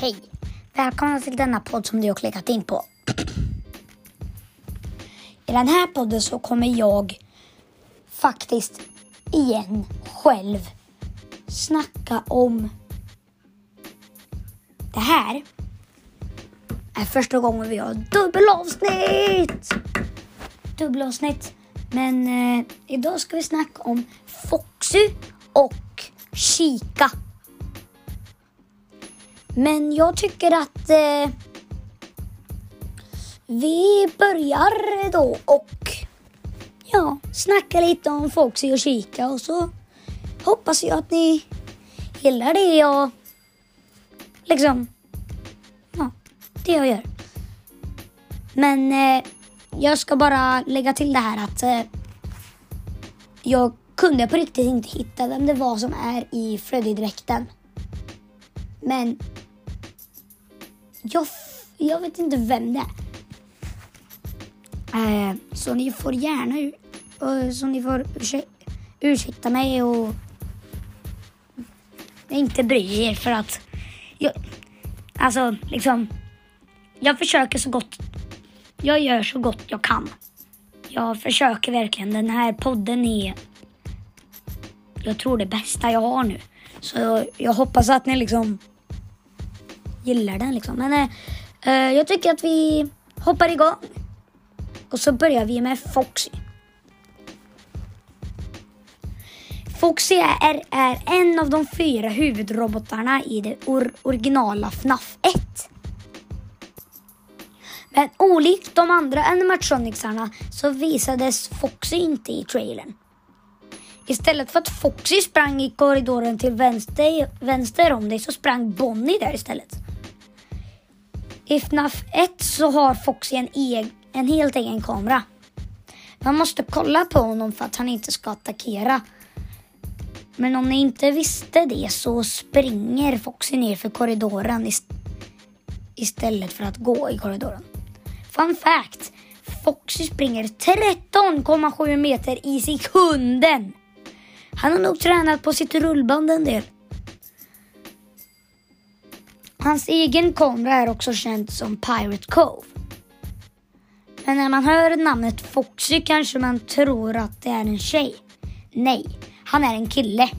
Hej! Välkomna till denna podd som du har klickat in på. I den här podden så kommer jag faktiskt igen själv snacka om det här är första gången vi har dubbelavsnitt! Dubbelavsnitt. Men eh, idag ska vi snacka om Foxy och Chica. Men jag tycker att eh, vi börjar då och ja, snacka lite om Foxy och Chica och så hoppas jag att ni gillar det jag liksom, ja, det jag gör. Men eh, jag ska bara lägga till det här att eh, jag kunde på riktigt inte hitta vem det var som är i Freddy-dräkten. Men jag, jag vet inte vem det är. Eh, så ni får gärna eh, så ni får ursä, ursäkta mig och inte bry er för att jag, alltså liksom jag försöker så gott jag gör så gott jag kan. Jag försöker verkligen. Den här podden är jag tror det bästa jag har nu. Så jag hoppas att ni liksom gillar den liksom. Men eh, eh, jag tycker att vi hoppar igång. Och så börjar vi med Foxy. Foxy är, är en av de fyra huvudrobotarna i det or originala FNAF 1. Men olikt de andra animatronicsarna så visades Foxy inte i trailern. Istället för att Foxy sprang i korridoren till vänster, vänster om dig så sprang Bonnie där istället. I FNAF 1 så har Foxy en, egen, en helt egen kamera. Man måste kolla på honom för att han inte ska attackera. Men om ni inte visste det så springer Foxy ner för korridoren ist istället för att gå i korridoren. Fun fact! Foxy springer 13,7 meter i sekunden. Han har nog tränat på sitt rullband en del. Hans egen kamera är också känd som Pirate Cove. Men när man hör namnet Foxy kanske man tror att det är en tjej. Nej, han är en kille.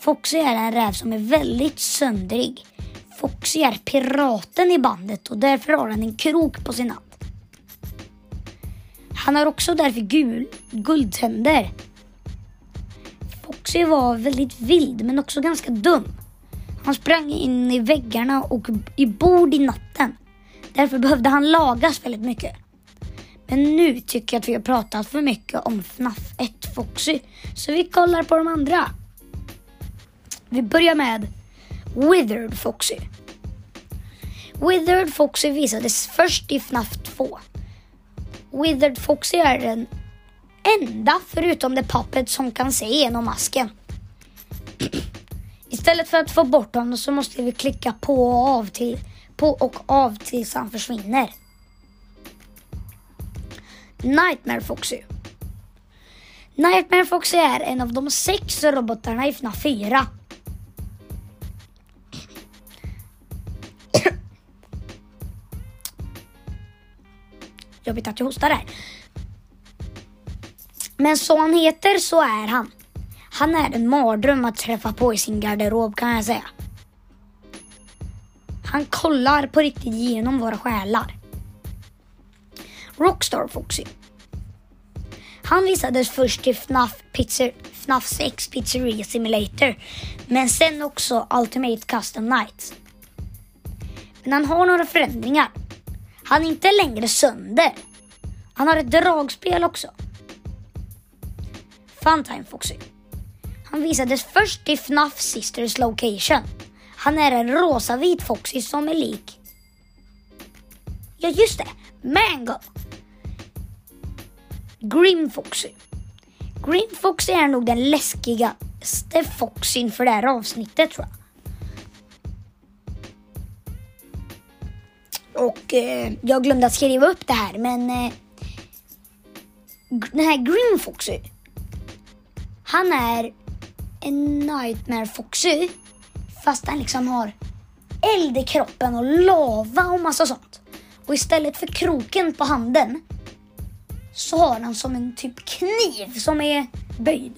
Foxy är en räv som är väldigt söndrig. Foxy är piraten i bandet och därför har han en krok på sin hand. Han har också därför gul, guldtänder. Foxy var väldigt vild men också ganska dum. Han sprang in i väggarna och i bord i natten. Därför behövde han lagas väldigt mycket. Men nu tycker jag att vi har pratat för mycket om FNAF 1 Foxy. Så vi kollar på de andra. Vi börjar med Withered Foxy. Withered Foxy visades först i FNAF 2. Withered Foxy är den enda förutom The Puppet som kan se igenom masken. Istället för att få bort honom så måste vi klicka på och av, till, på och av tills han försvinner. Nightmare Foxy. Nightmare Foxy är en av de sex robotarna i FNAF 4. Jobbigt att jag hostar där. Men så han heter så är han. Han är en mardröm att träffa på i sin garderob kan jag säga. Han kollar på riktigt genom våra själar. Rockstar Foxy. Han visades först till FNAF, Pizzer, FNAF 6 Pizzeria Simulator men sen också Ultimate Custom Nights. Men han har några förändringar. Han är inte längre sönder. Han har ett dragspel också. Funtime Foxy. Han visades först i FNAF Sisters Location. Han är en rosavit Foxy som är lik... Ja just det, Mango! Grim Foxy. Grim Foxy är nog den läskigaste Foxyn för det här avsnittet tror jag. Och eh, jag glömde att skriva upp det här men eh, den här Grim Foxy. Han är en Nightmare Foxy fast den liksom har eld i kroppen och lava och massa sånt. Och istället för kroken på handen så har den som en typ kniv som är böjd.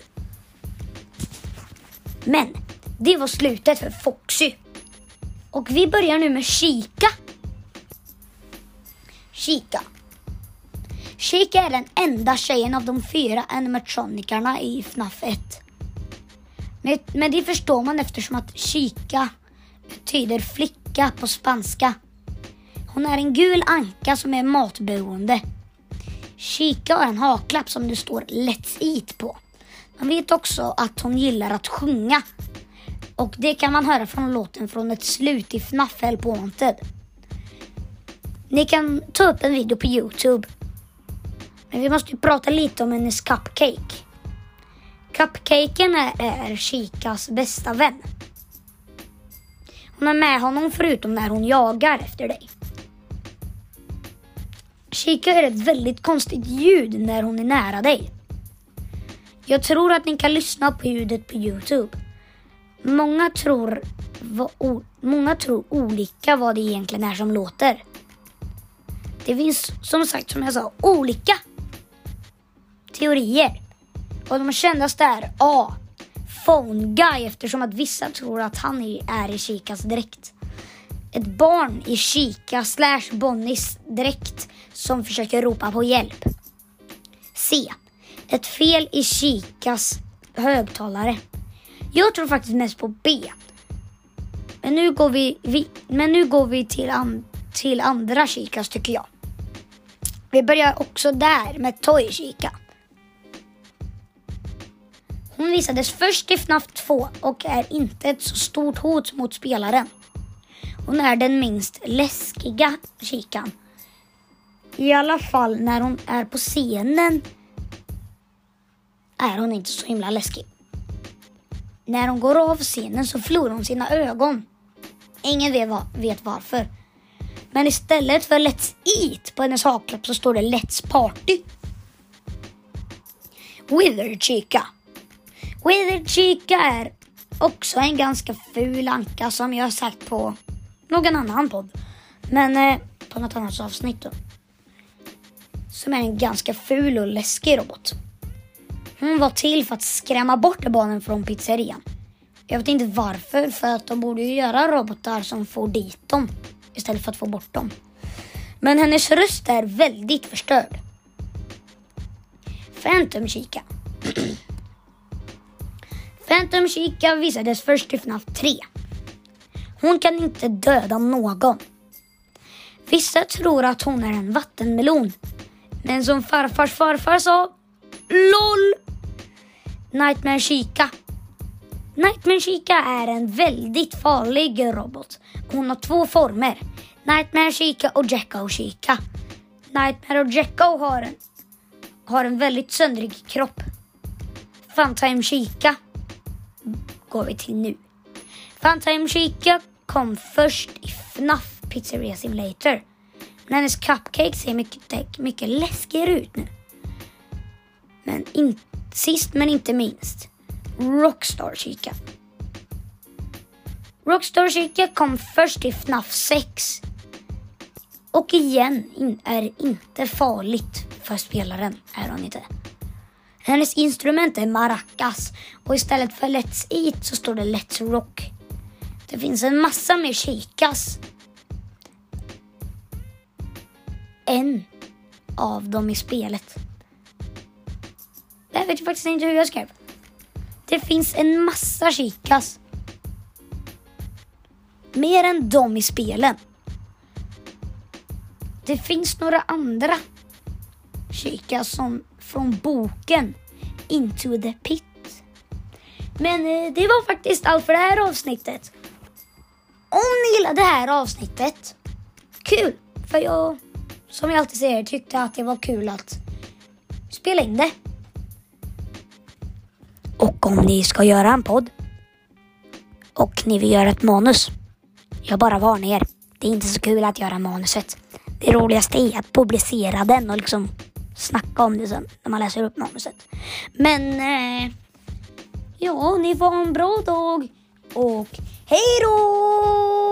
Men det var slutet för Foxy. Och vi börjar nu med Chica. Chica. Chica är den enda tjejen av de fyra animatronikerna i FNAF 1. Men, men det förstår man eftersom att Chica betyder flicka på spanska. Hon är en gul anka som är matberoende. Chica har en haklapp som det står Let's Eat på. Man vet också att hon gillar att sjunga. Och det kan man höra från låten från ett slut i FNAF Help Wanted. Ni kan ta upp en video på Youtube. Men vi måste ju prata lite om hennes cupcake. Cupcaken är, är Chicas bästa vän. Hon är med honom förutom när hon jagar efter dig. Chica är ett väldigt konstigt ljud när hon är nära dig. Jag tror att ni kan lyssna på ljudet på Youtube. Många tror, många tror olika vad det egentligen är som låter. Det finns som sagt, som jag sa, olika teorier. Och de kändaste är A. Phone Guy eftersom att vissa tror att han är i Chikas dräkt. Ett barn i Chica slash Bonnies dräkt som försöker ropa på hjälp. C. Ett fel i Chikas högtalare. Jag tror faktiskt mest på B. Men nu går vi, vi men nu går vi till, an, till andra Chikas tycker jag. Vi börjar också där med Toy Chica. Hon visades först i FNAF 2 och är inte ett så stort hot mot spelaren. Hon är den minst läskiga kikan. I alla fall när hon är på scenen är hon inte så himla läskig. När hon går av scenen så förlorar hon sina ögon. Ingen vet varför. Men istället för Let's Eat på hennes haklapp så står det Let's Party. Wither Chica. Wither Chica är också en ganska ful anka som jag har sagt på någon annan podd. Men eh, på något annat avsnitt då. Som är en ganska ful och läskig robot. Hon var till för att skrämma bort barnen från pizzerian. Jag vet inte varför, för att de borde ju göra robotar som får dit dem istället för att få bort dem. Men hennes röst är väldigt förstörd. Phantom Chica. Phantom Chica visades först i FNAF 3. Hon kan inte döda någon. Vissa tror att hon är en vattenmelon. Men som farfars farfar sa, LOL! Nightmare Chica. Nightmare Chica är en väldigt farlig robot. Hon har två former. Nightmare Chica och Jacko Chica. Nightmare och Jacko har en, har en väldigt söndrig kropp. Funtime Chica går vi till nu. Funtime Chica kom först i FNAF Pizzeria Simulator. Men hennes cupcake ser mycket, mycket läskigare ut nu. Men in, sist men inte minst, Rockstar Chica. Rockstar Chica kom först i FNAF 6. Och igen är inte farligt för spelaren, är hon inte. Hennes instrument är maracas och istället för Let's Eat så står det Let's Rock. Det finns en massa mer kikas. En av dem i spelet. Jag vet faktiskt inte hur jag skrev. Det finns en massa kikas. Mer än dem i spelen. Det finns några andra kikas som från boken Into the Pit. Men eh, det var faktiskt allt för det här avsnittet. Om ni gillade det här avsnittet, kul! För jag, som jag alltid säger, tyckte att det var kul att spela in det. Och om ni ska göra en podd och ni vill göra ett manus, jag bara varnar er. Det är inte så kul att göra manuset. Det roligaste är att publicera den och liksom snacka om det sen när man läser upp manuset. Men eh, ja, ni får ha en bra dag och hej då!